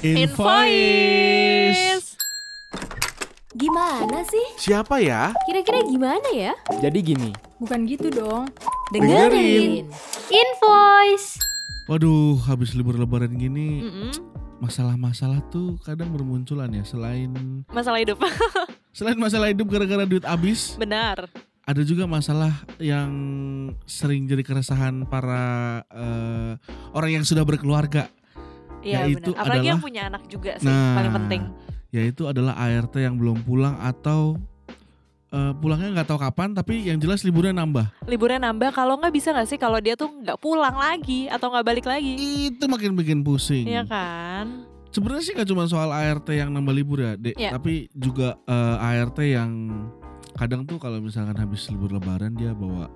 Invoice. Gimana sih? Siapa ya? Kira-kira gimana ya? Jadi gini, Bukan gitu dong. Dengerin. Invoice. Waduh, habis libur lebaran gini masalah-masalah tuh kadang bermunculan ya selain Masalah hidup. selain masalah hidup gara-gara duit habis, Benar. ada juga masalah yang sering jadi keresahan para eh, orang yang sudah berkeluarga, Iya Yaitu benar. Apalagi yang adalah- punya anak juga sih Nah. paling penting. yaitu adalah ART yang belum pulang atau eh, pulangnya nggak tahu kapan, tapi yang jelas liburnya nambah. Liburan nambah kalau nggak bisa nggak sih kalau dia tuh nggak pulang lagi atau nggak balik lagi. Itu makin bikin pusing. Iya kan? Sebenarnya sih nggak cuma soal ART yang nambah libur ya, Dek, Iya. tapi juga eh, ART yang kadang tuh kalau misalkan habis libur lebaran dia bawa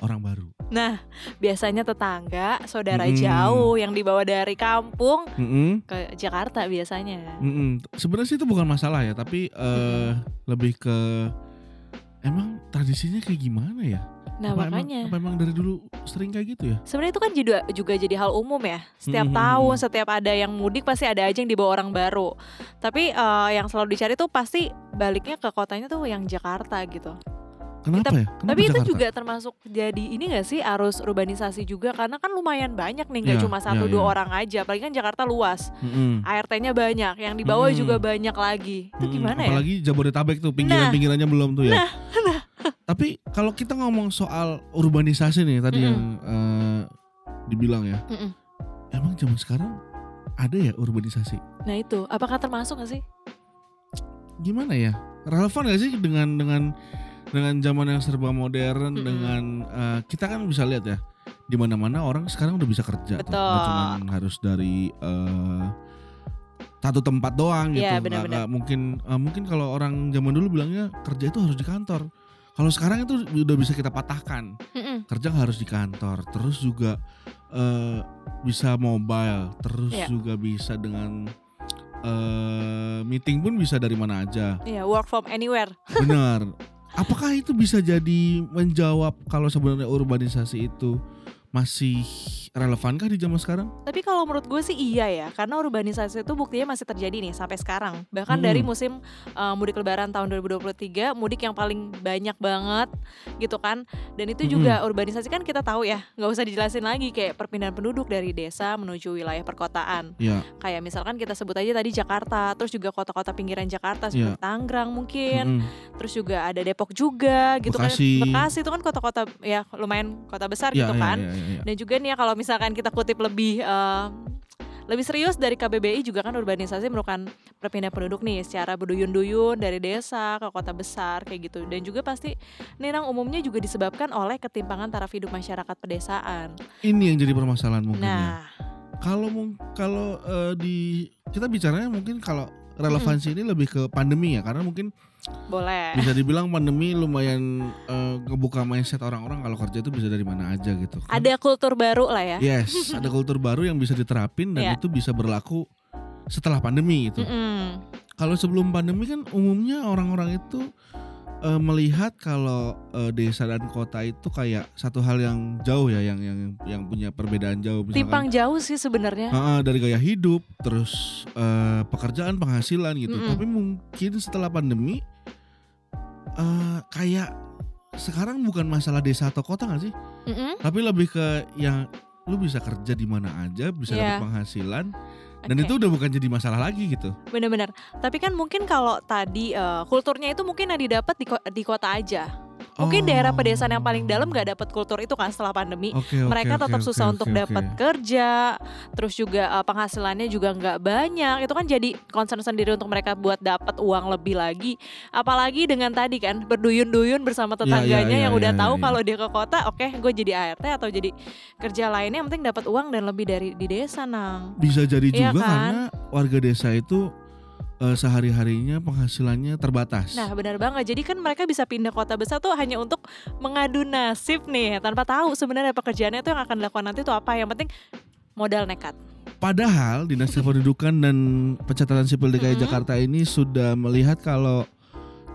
orang baru. Nah, biasanya tetangga, saudara Mm-mm. jauh yang dibawa dari kampung Mm-mm, ke Jakarta biasanya. mm-mm. Sebenarnya sih itu bukan masalah ya, tapi eh, lebih ke emang tradisinya kayak gimana ya? Nah, apa makanya. Emang, apa emang dari dulu sering kayak gitu ya? Sebenarnya itu kan juga, juga jadi hal umum ya. Setiap Mhm. tahun, setiap ada yang mudik pasti ada aja yang dibawa orang baru. Tapi eh, yang selalu dicari tuh pasti baliknya ke kotanya tuh yang Jakarta gitu. Kenapa ya? Kenapa Tapi itu Jakarta? juga termasuk jadi ini gak sih arus urbanisasi juga karena kan lumayan banyak nih nggak Iya, cuma satu iya, dua iya. orang aja. Apalagi kan Jakarta luas, Mm-mm. ART-nya banyak, yang dibawa Mm-mm. juga banyak lagi. Itu Mm-mm. gimana ya? Apalagi Jabodetabek tuh pinggiran-pinggirannya belum tuh ya. Tapi kalau kita ngomong soal urbanisasi nih tadi Mm-mm. yang eh, dibilang ya, Mm-mm. emang zaman sekarang ada ya urbanisasi? Nah itu, apakah termasuk gak sih? Gimana ya? Relevan gak sih dengan dengan dengan zaman yang serba modern Mm-mm. dengan eh, kita kan bisa lihat ya di mana-mana orang sekarang udah bisa kerja tuh. Betul. Nggak cuman harus dari eh, satu tempat doang gitu. Iya, Nggak- benar-benar. nggak mungkin eh, mungkin kalau orang zaman dulu bilangnya kerja itu harus di kantor. Kalau sekarang itu udah bisa kita patahkan. Mm-mm. Kerja nggak harus di kantor, terus juga eh, bisa mobile, terus Iya. juga bisa dengan eh, meeting pun bisa dari mana aja. Iya, work from anywhere. Benar. Apakah itu bisa jadi menjawab kalau sebenarnya urbanisasi itu masih relevankah di zaman sekarang? Tapi kalau menurut gue sih iya ya, karena urbanisasi itu buktinya masih terjadi nih sampai sekarang. Bahkan Hmm. dari musim uh, mudik lebaran tahun 2023, mudik yang paling banyak banget gitu kan. Dan itu juga urbanisasi kan kita tahu ya, nggak usah dijelasin lagi kayak perpindahan penduduk dari desa menuju wilayah perkotaan. Ya. Kayak misalkan kita sebut aja tadi Jakarta, terus juga kota-kota pinggiran Jakarta seperti Iya. Tangerang mungkin, mm-mm. terus juga ada Depok juga gitu Bekasi. kan. Bekasi itu kan kota-kota ya lumayan kota besar Ya, gitu ya, kan. ya, ya, ya. Dan juga nih ya kalau misalkan kita kutip lebih eh, lebih serius dari KBBI juga kan urbanisasi merupakan perpindahan penduduk nih secara berduyun-duyun dari desa ke kota besar kayak gitu. Dan juga pasti Nirang umumnya juga disebabkan oleh ketimpangan taraf hidup masyarakat pedesaan. Ini yang jadi permasalahan mungkin ya. Nah, Kalau kalau eh, di kita bicaranya mungkin kalau relevansi ini lebih ke pandemi ya karena mungkin boleh. bisa dibilang pandemi lumayan eh, ngebuka mindset orang-orang kalau kerja itu bisa dari mana aja gitu. kan. Ada kultur baru lah ya. Yes, ada kultur baru yang bisa diterapin dan Iya. itu bisa berlaku setelah pandemi itu. Mm-mm. Kalau sebelum pandemi kan umumnya orang-orang itu eh, melihat kalau eh, desa dan kota itu kayak satu hal yang jauh ya, yang yang yang punya perbedaan jauh. Misalkan, Timpang jauh sih sebenarnya. Ah, dari gaya hidup, terus eh, pekerjaan, penghasilan gitu. Mm-mm. Tapi mungkin setelah pandemi eh, kayak sekarang bukan masalah desa atau kota nggak sih? Mm-mm. Tapi lebih ke yang lu bisa kerja di mana aja, bisa Iya. dapat penghasilan, dan Oke. itu udah bukan jadi masalah lagi gitu. Bener-bener. Tapi kan mungkin kalau tadi eh, kulturnya itu mungkin yang didapat di, ko- di kota aja. Mungkin Oh. daerah pedesaan yang paling dalam gak dapat kultur itu kan setelah pandemi. Oke, oke, mereka tetap oke, susah oke, untuk oke. dapat kerja, terus juga eh, penghasilannya juga nggak banyak. Itu kan jadi concern sendiri untuk mereka buat dapat uang lebih lagi. Apalagi dengan tadi kan berduyun-duyun bersama Iya, iya, tetangganya iya, yang udah iya, tahu kalau dia ke kota, oke, gue jadi ART atau jadi kerja lainnya, yang penting dapat uang dan lebih dari di desa, nang. Bisa jadi Iya juga kan? karena warga desa itu eh, sehari-harinya penghasilannya terbatas. Nah benar banget. Jadi kan mereka bisa pindah kota besar tuh hanya untuk mengadu nasib nih, tanpa tahu sebenarnya pekerjaannya tuh yang akan dilakukan nanti tuh apa. Yang penting modal nekat. Padahal Dinas Kependudukan dan Pencatatan Sipil DKI Mm-mm. Jakarta ini sudah melihat kalau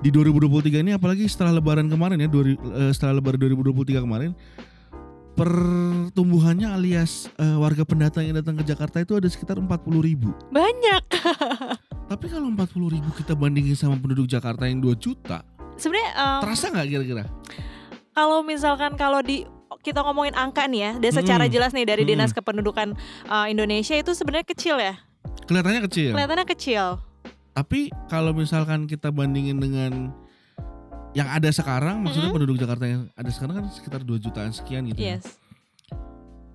di 2023 ini apalagi setelah lebaran kemarin ya, dua eh, setelah lebaran 2023 kemarin pertumbuhannya alias eh, warga pendatang yang datang ke Jakarta itu ada sekitar 40 ribu. Banyak. Tapi kalau 40 ribu kita bandingin sama penduduk Jakarta yang 2 juta, Sebenarnya em, terasa nggak kira-kira? kalau misalkan kalau di kita ngomongin angka nih ya, dan secara Mm-mm. jelas nih dari. Dinas Kependudukan eh, Indonesia itu sebenarnya kecil ya. Kelihatannya kecil. Kelihatannya kecil. Tapi kalau misalkan kita bandingin dengan yang ada sekarang, maksudnya Mm-mm. penduduk Jakarta yang ada sekarang kan sekitar 2 jutaan sekian gitu. ya. Yes.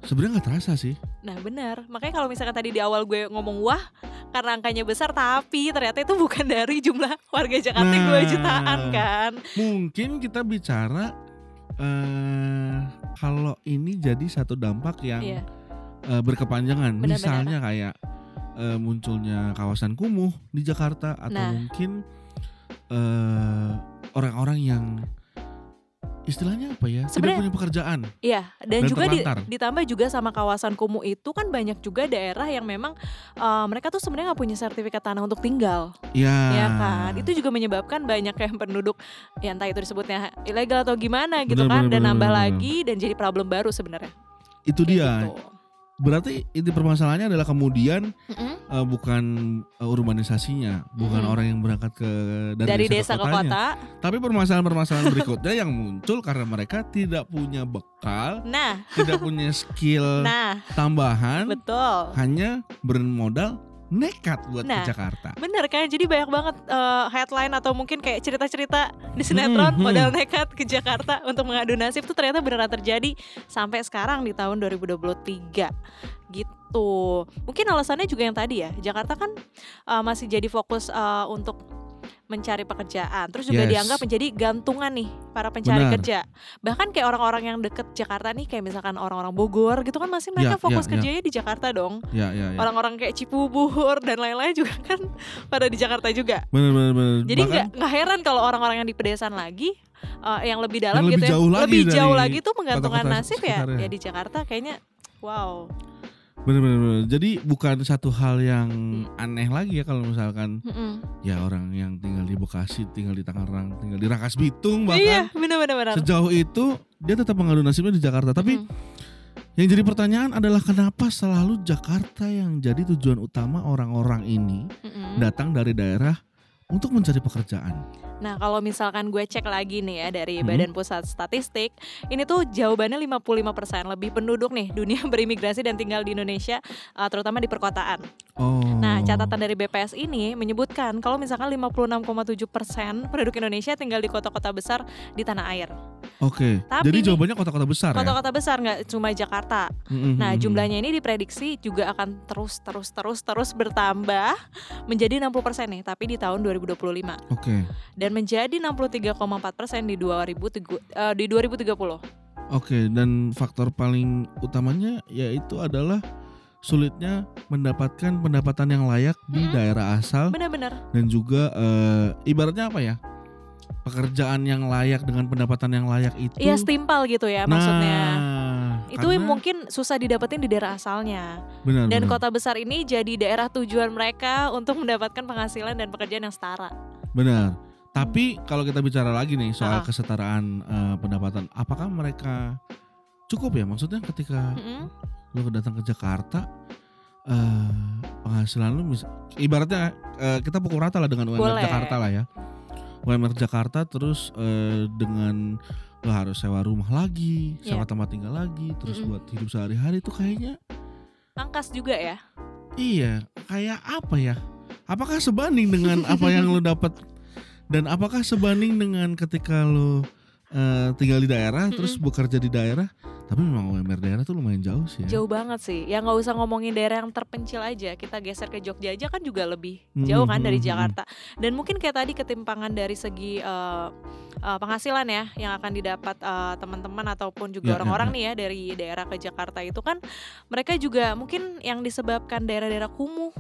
Sebenarnya nggak terasa sih. Nah benar, makanya kalau misalkan tadi di awal gue ngomong wah karena angkanya besar tapi ternyata itu bukan dari jumlah warga Jakarta yang 2 Nah. jutaan kan. Mungkin kita bicara eh kalau ini jadi satu dampak yang Iya. eh, berkepanjangan. Benar-benar. Misalnya kayak eh, munculnya kawasan kumuh di Jakarta atau Nah. mungkin eh, orang-orang yang istilahnya apa ya tidak Sebenarnya- punya pekerjaan. Iya, dan, Dan juga di- ditambah juga sama kawasan kumuh itu kan banyak juga daerah yang memang eh, mereka tuh sebenarnya nggak punya sertifikat tanah untuk tinggal, Ya. ya kan? Itu juga menyebabkan banyak yang penduduk ya entah itu disebutnya ilegal atau gimana gitu Benar, kan, benar, dan benar, nambah benar. lagi dan jadi problem baru sebenarnya. itu Kayak dia. gitu. Berarti inti permasalahannya adalah kemudian Mm-mm. eh, bukan eh, urbanisasinya, bukan Mm-mm. orang yang berangkat ke dari, Dari desa ke kotanya. kota. Tapi permasalahan-permasalahan berikutnya yang muncul karena mereka tidak punya bekal, Nah, tidak punya skill nah, tambahan, betul. hanya bermodal nekat buat Nah. ke Jakarta. Bener kan, jadi banyak banget eh, headline atau mungkin kayak cerita-cerita di sinetron Hmm, hmm. modal nekat ke Jakarta untuk mengadu nasib tuh ternyata beneran terjadi sampai sekarang di tahun 2023 gitu. Mungkin alasannya juga yang tadi ya, Jakarta kan eh, masih jadi fokus eh, untuk mencari pekerjaan, terus juga Yes. dianggap menjadi gantungan nih para pencari Benar. kerja. Bahkan kayak orang-orang yang deket Jakarta nih, kayak misalkan orang-orang Bogor gitu kan masih Ya, mereka fokus ya, ya. kerjanya di Jakarta dong Ya, ya, ya. orang-orang kayak Cibubur dan lain-lain juga kan pada di Jakarta juga. Bener, bener, bener. Jadi nggak heran kalau orang-orang yang di pedesaan lagi eh, yang lebih dalam Yang gitu lebih ya, jauh lagi lebih jauh lagi tuh menggantungkan nasib ya ya di Jakarta kayaknya wow. Bener, bener, bener. Jadi bukan satu hal yang aneh lagi ya kalau misalkan Mm-mm. ya orang yang tinggal di Bekasi, tinggal di Tangerang, tinggal di Rangkas Bitung Iya, bahkan benar-benar benar. sejauh itu dia tetap mengadu nasibnya di Jakarta. Tapi Mm-mm. yang jadi pertanyaan adalah kenapa selalu Jakarta yang jadi tujuan utama orang-orang ini Mm-mm. datang dari daerah untuk mencari pekerjaan. Nah, kalau misalkan gue cek lagi nih ya dari Hmm. Badan Pusat Statistik, ini tuh jawabannya 55% lebih penduduk nih dunia berimigrasi dan tinggal di Indonesia eh, terutama di perkotaan. Oh. Nah, catatan dari BPS ini menyebutkan kalau misalkan 56,7% penduduk Indonesia tinggal di kota-kota besar di tanah air. Oke. Tapi Jadi jawabannya kota-kota besar ya. Kota-kota besar nggak cuma Jakarta. Mm-mm, Nah, jumlahnya ini diprediksi juga akan terus terus terus terus bertambah menjadi 60% nih, tapi di tahun 2025 Oke. dan menjadi 63,4% di 2003 eh, di 2030. Oke, dan faktor paling utamanya yaitu adalah sulitnya mendapatkan pendapatan yang layak di Mm-mm. daerah asal Benar-benar. dan juga eh, ibaratnya apa ya? Pekerjaan yang layak dengan pendapatan yang layak itu. Iya, setimpal gitu ya maksudnya. Nah, Itu karena- mungkin susah didapetin di daerah asalnya. benar, Dan benar. kota besar ini jadi daerah tujuan mereka untuk mendapatkan penghasilan dan pekerjaan yang setara. Benar. Tapi kalau kita bicara lagi nih soal kesetaraan eh, pendapatan, apakah mereka cukup ya? Maksudnya ketika Mm-mm. lu datang ke Jakarta, eh penghasilan lu mis- ibaratnya eh, kita pukul rata lah dengan UMR Boleh. Jakarta lah ya. UMR Jakarta terus eh, dengan lo harus sewa rumah lagi, sewa Iya. tempat tinggal lagi, terus Mm-mm. buat hidup sehari-hari itu kayaknya Angkas juga ya. iya kayak apa ya? Apakah sebanding dengan apa yang lo dapat dan apakah sebanding dengan ketika lo eh, tinggal di daerah terus Mm-mm. bekerja di daerah tapi memang UMR daerah tuh lumayan jauh sih ya. Jauh banget sih. Ya nggak usah ngomongin daerah yang terpencil aja. Kita geser ke Jogja aja kan juga lebih Hmm, jauh kan hmm, dari hmm, Jakarta. Dan mungkin kayak tadi ketimpangan dari segi eh, eh, penghasilan ya yang akan didapat eh, teman-teman ataupun Ya, juga ya, orang-orang ya. nih ya dari daerah ke Jakarta itu kan mereka juga mungkin yang disebabkan daerah-daerah kumuh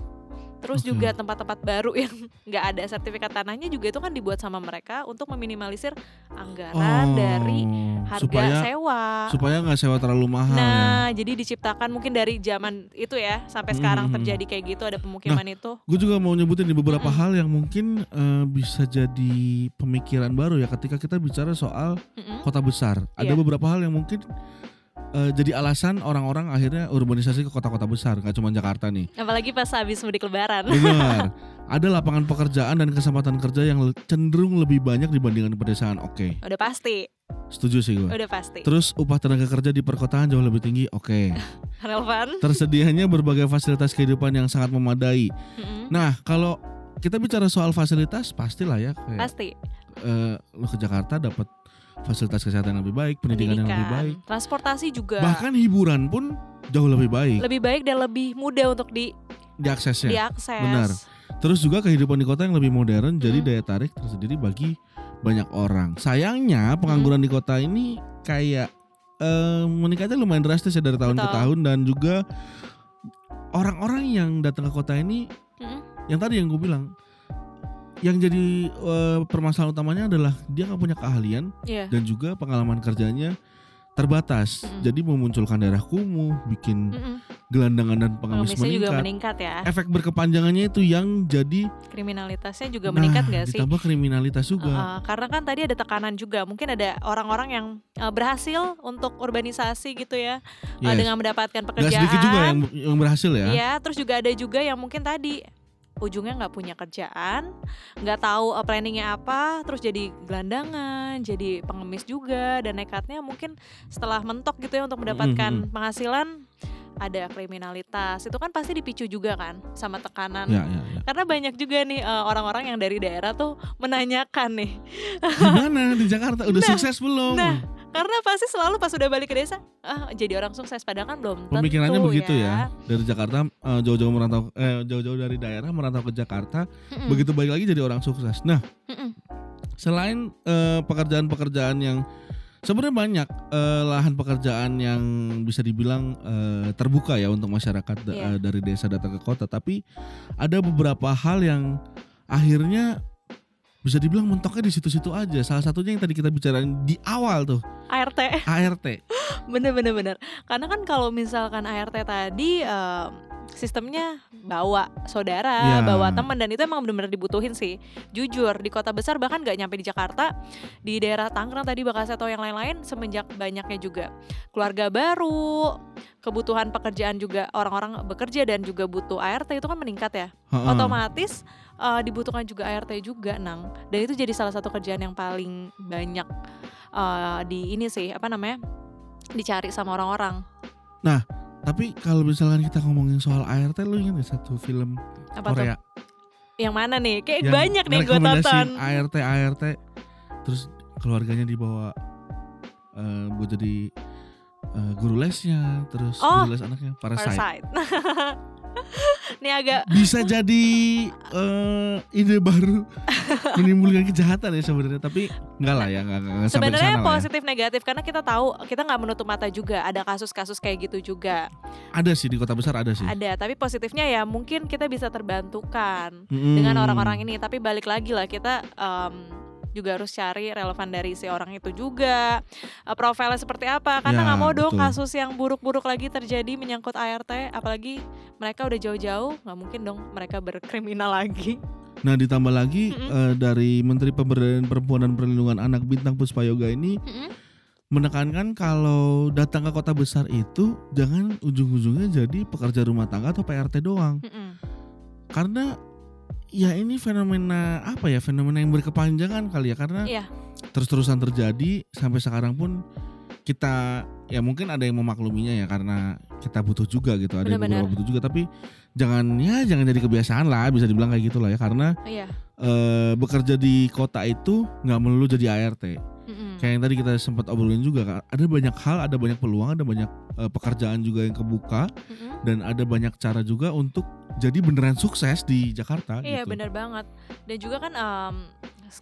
Terus juga tempat-tempat baru yang nggak ada sertifikat tanahnya juga itu kan dibuat sama mereka untuk meminimalisir anggaran dari harga Oh, supaya sewa. supaya nggak sewa terlalu mahal ya. Nah, jadi diciptakan mungkin dari zaman itu ya sampai sekarang Hmm. terjadi kayak gitu ada pemukiman itu. Gue juga mau nyebutin di beberapa Mm-mm. hal yang mungkin eh, bisa jadi pemikiran baru ya ketika kita bicara soal Mm-mm. kota besar. Ada Iya. beberapa hal yang mungkin eh, jadi alasan orang-orang akhirnya urbanisasi ke kota-kota besar, nggak cuma Jakarta nih. Apalagi pas habis mudik lebaran. Benar. Ada lapangan pekerjaan dan kesempatan kerja yang cenderung lebih banyak dibandingkan di pedesaan. Oke, Udah pasti, setuju sih gue. udah pasti. Terus upah tenaga kerja di perkotaan jauh lebih tinggi. Oke. Relevan. Tersedianya berbagai fasilitas kehidupan yang sangat memadai. Mm-mm. Nah, kalau kita bicara soal fasilitas, pastilah ya kayak Pasti. eh, lu ke Jakarta dapat fasilitas kesehatan yang lebih baik, pendidikan, yang lebih baik. transportasi juga Bahkan hiburan pun jauh lebih baik lebih baik dan lebih mudah untuk di diaksesnya. diakses. Benar. Terus juga kehidupan di kota yang lebih modern jadi Hmm. daya tarik tersendiri bagi banyak orang. Sayangnya pengangguran di kota ini kayak eh, meningkatnya lumayan drastis ya dari tahun ke Betul. tahun dan juga orang-orang yang datang ke kota ini Mm-mm. yang tadi yang gue bilang yang jadi eh, permasalahan utamanya adalah dia nggak punya keahlian Iya. dan juga pengalaman kerjanya terbatas. Mm-mm. Jadi memunculkan daerah kumuh, bikin Mm-mm. gelandangan dan pengemis Pengemisnya juga meningkat. meningkat ya. Efek berkepanjangannya itu yang jadi Kriminalitasnya juga nah, meningkat gak sih? ditambah kriminalitas juga. Uh, karena kan tadi ada tekanan juga, mungkin ada orang-orang yang uh, berhasil untuk urbanisasi gitu ya, uh, Yes. dengan mendapatkan pekerjaan. sedikit juga yang yang berhasil ya. Iya, terus juga ada juga yang mungkin tadi ujungnya nggak punya kerjaan, nggak tahu uh, planningnya apa, terus jadi gelandangan, jadi pengemis juga, dan nekatnya mungkin setelah mentok gitu ya untuk mendapatkan Mm, mm, penghasilan ada kriminalitas. Itu kan pasti dipicu juga kan sama tekanan. Ya, ya, ya. karena banyak juga nih uh, orang-orang yang dari daerah tuh menanyakan nih. Gimana di Jakarta? Udah Nah, sukses belum? nah, karena pasti selalu pas udah balik ke desa ah jadi orang sukses padahal kan belum tentu Pemikirannya begitu ya. Dari Jakarta eh, jauh-jauh merantau eh, jauh-jauh dari daerah merantau ke Jakarta, Mm-mm. begitu balik lagi jadi orang sukses. Nah, Mm-mm. selain eh, pekerjaan-pekerjaan yang sebenarnya banyak eh, lahan pekerjaan yang bisa dibilang eh, terbuka ya untuk masyarakat da- Iya. dari desa datang ke kota, tapi ada beberapa hal yang akhirnya bisa dibilang mentoknya di situ-situ aja. Salah satunya yang tadi kita bicarain di awal tuh, ART ART. bener bener bener karena kan kalau misalkan ART tadi em, sistemnya bawa saudara, Ya. bawa teman dan itu emang bener-bener dibutuhin sih. Jujur di kota besar bahkan nggak nyampe di Jakarta, di daerah Tangerang tadi Bekasi atau yang lain-lain semenjak banyaknya juga keluarga baru, kebutuhan pekerjaan juga orang-orang bekerja dan juga butuh ART itu kan meningkat ya. Heeh. Otomatis eh, dibutuhkan juga ART juga, Nang. Dan itu jadi salah satu kerjaan yang paling banyak eh, di ini sih, apa namanya? dicari sama orang-orang. Tapi kalau misalkan kita ngomongin soal ART, lu ingat satu film Apa tuh? Korea Yang mana nih? Kayak yang banyak nih gue tonton. ART ART terus keluarganya dibawa eh buat jadi eh, guru lesnya terus Oh, guru les anaknya Parasite. Parasite. Ini agak Bisa jadi eh, ide baru menimbulkan kejahatan ya sebenarnya tapi enggak lah ya enggak, enggak sebenarnya ya. positif negatif karena kita tahu kita nggak menutup mata juga ada kasus-kasus kayak gitu juga Ada sih di kota besar ada sih. ada tapi positifnya ya mungkin kita bisa terbantukan Mm-mm. dengan orang-orang ini tapi balik lagi lah kita em, juga harus cari relevan dari si orang itu juga eh, profilnya seperti apa karena Ya, nggak mau dong betul. kasus yang buruk-buruk lagi terjadi menyangkut ART apalagi mereka udah jauh-jauh nggak mungkin dong mereka berkriminal lagi Nah ditambah lagi Mm-mm. eh, dari Menteri Pemberdayaan Perempuan dan Perlindungan Anak Bintang Puspayoga ini Mm-mm. menekankan kalau datang ke kota besar itu jangan ujung-ujungnya jadi pekerja rumah tangga atau PRT doang. Mm-mm. Karena ya ini fenomena apa ya fenomena yang berkepanjangan kali ya karena Iya. terus-terusan terjadi sampai sekarang pun kita ya mungkin ada yang memakluminya ya karena kita butuh juga gitu ada yang Benar-benar. beberapa butuh juga tapi jangan ya jangan jadi kebiasaan lah bisa dibilang kayak gitu lah ya karena iya eh, bekerja di kota itu nggak melulu jadi ART. Kayak yang tadi kita sempat obrolin juga kan ada banyak hal ada banyak peluang ada banyak eh, pekerjaan juga yang kebuka Mm-mm. dan ada banyak cara juga untuk jadi beneran sukses di Jakarta Iya gitu. benar banget dan juga kan em,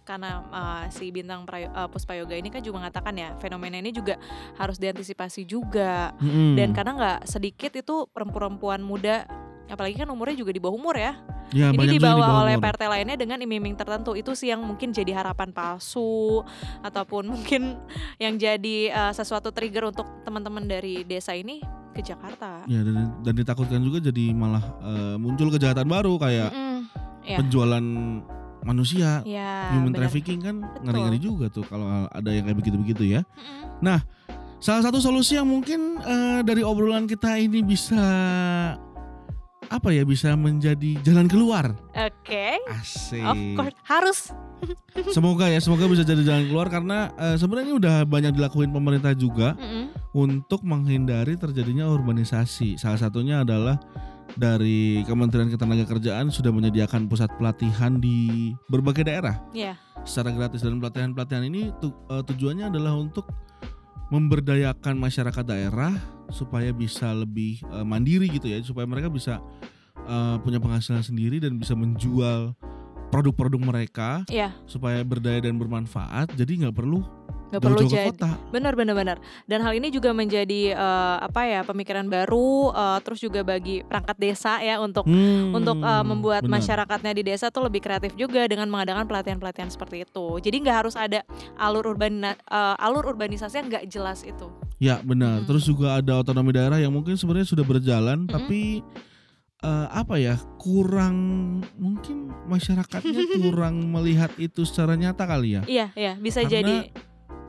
karena eh, si bintang Prayo- eh, Puspa Yoga ini kan juga mengatakan ya fenomena ini juga harus diantisipasi juga Mm-mm. dan karena nggak sedikit itu perempuan-perempuan muda apalagi kan umurnya juga di bawah umur ya ya, ini di dibawa bawah oleh umur. PRT lainnya dengan iming-iming tertentu itu sih yang mungkin jadi harapan palsu ataupun mungkin yang jadi eh, sesuatu trigger untuk teman-teman dari desa ini ke Jakarta. Ya dan, dan ditakutkan juga jadi malah eh, muncul kejahatan baru kayak Mm-mm. Ya. penjualan manusia, Ya, human benar. trafficking kan ngeri-ngeri juga tuh kalau ada yang kayak begitu-begitu ya. Mm-mm. Salah satu solusi yang mungkin eh, dari obrolan kita ini bisa apa ya bisa menjadi jalan keluar. Oke. Asik. Of course harus. Semoga ya, semoga bisa jadi jalan keluar karena eh, sebenarnya ini udah banyak dilakuin pemerintah juga Mm-mm. untuk menghindari terjadinya urbanisasi. Salah satunya adalah dari Kementerian Ketenagakerjaan sudah menyediakan pusat pelatihan di berbagai daerah Iya. secara gratis dan pelatihan-pelatihan ini tu- eh, tujuannya adalah untuk memberdayakan masyarakat daerah supaya bisa lebih eh, mandiri gitu ya, supaya mereka bisa eh, punya penghasilan sendiri dan bisa menjual produk-produk mereka Iya. supaya berdaya dan bermanfaat. Jadi nggak perlu Gak perlu jadi. Benar benar benar. Dan hal ini juga menjadi eh, apa ya pemikiran baru eh, terus juga bagi perangkat desa ya untuk Hmm, untuk eh, membuat benar. masyarakatnya di desa tuh lebih kreatif juga dengan mengadakan pelatihan-pelatihan seperti itu. Jadi nggak harus ada alur urban alur urbanisasi yang nggak jelas itu. Ya benar. Hmm. Terus juga ada otonomi daerah yang mungkin sebenarnya sudah berjalan, Mm-mm. tapi eh, apa ya kurang mungkin masyarakatnya kurang melihat itu secara nyata kali ya. Iya iya bisa Karena jadi.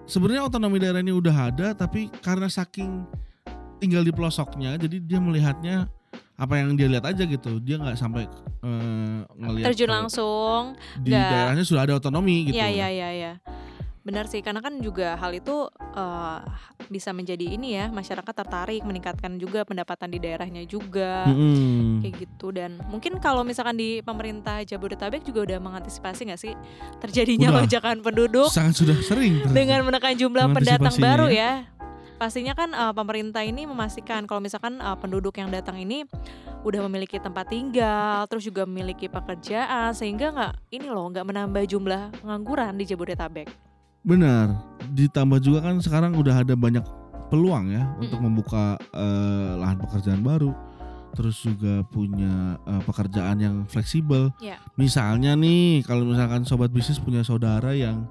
Sebenarnya otonomi daerah ini udah ada, tapi karena saking tinggal di pelosoknya, jadi dia melihatnya apa yang dia lihat aja gitu. Dia nggak sampai eh, ngelihat terjun langsung. di nggak- daerahnya sudah ada otonomi gitu. Iya iya iya iya. Benar sih karena kan juga hal itu eh, bisa menjadi ini ya masyarakat tertarik meningkatkan juga pendapatan di daerahnya juga. Mm-mm. kayak gitu dan mungkin kalau misalkan di pemerintah Jabodetabek juga udah mengantisipasi nggak sih terjadinya Udah. lonjakan penduduk Sangat sudah sering dengan menekan jumlah pendatang Mengantisipasinya baru ya. ya. Pastinya kan eh, pemerintah ini memastikan kalau misalkan eh, penduduk yang datang ini udah memiliki tempat tinggal, terus juga memiliki pekerjaan sehingga nggak ini loh nggak menambah jumlah pengangguran di Jabodetabek. Benar. Ditambah juga kan sekarang udah ada banyak peluang ya untuk Mm-mm. membuka eh, lahan pekerjaan baru. Terus juga punya eh, pekerjaan yang fleksibel. Iya. Misalnya nih, kalau misalkan sobat bisnis punya saudara yang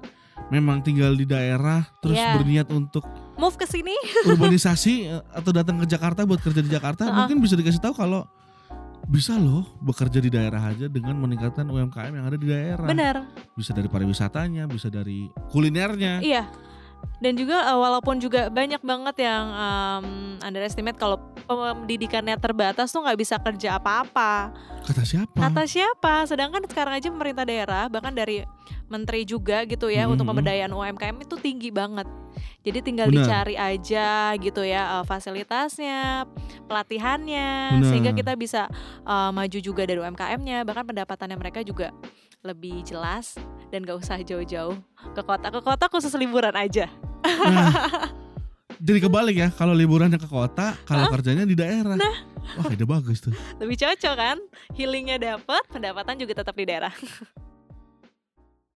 memang tinggal di daerah terus Iya. berniat untuk Move ke sini. urbanisasi eh, atau datang ke Jakarta buat kerja di Jakarta, Ha-ha. mungkin bisa dikasih tahu kalau bisa loh bekerja di daerah aja dengan meningkatkan UMKM yang ada di daerah. Benar. Bisa dari pariwisatanya, bisa dari kulinernya. Iya. Dan juga eh, walaupun juga banyak banget yang um, underestimate kalau pendidikannya terbatas tuh nggak bisa kerja apa-apa. Kata siapa? Kata siapa? Sedangkan sekarang aja pemerintah daerah bahkan dari menteri juga gitu ya untuk Mhm. pemberdayaan UMKM itu tinggi banget. Jadi tinggal Benar. dicari aja gitu ya eh, fasilitasnya, pelatihannya Benar. sehingga kita bisa eh, maju juga dari UMKM-nya bahkan pendapatannya mereka juga lebih jelas dan gak usah jauh-jauh ke kota ke kota khusus liburan aja. Nah, jadi kebalik ya, kalau liburannya ke kota, kalau kerjanya di daerah. Wah, ide bagus tuh. Lebih cocok kan? Healingnya dapat, pendapatan juga tetap di daerah.